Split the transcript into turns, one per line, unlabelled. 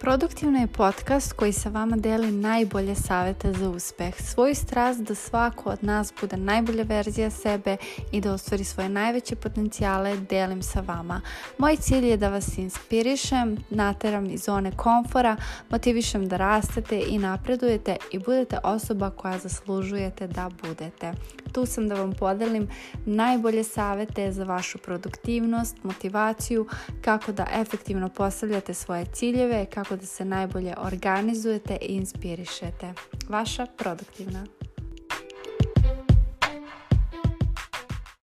Produktivno je podcast koji sa vama deli najbolje savjete za uspeh, svoju strast da svako od nas bude najbolja verzija sebe i da ostvari svoje najveće potencijale delim sa vama. Moj cilj je da vas inspirišem, nateram iz zone komfora, motivišem da rastete i napredujete i budete osoba koja zaslužujete da budete. Tu sam da vam podelim najbolje savete za vašu produktivnost, motivaciju, kako da efektivno postavljate svoje ciljeve, kako da se najbolje organizujete i inspirišete. Vaša produktivna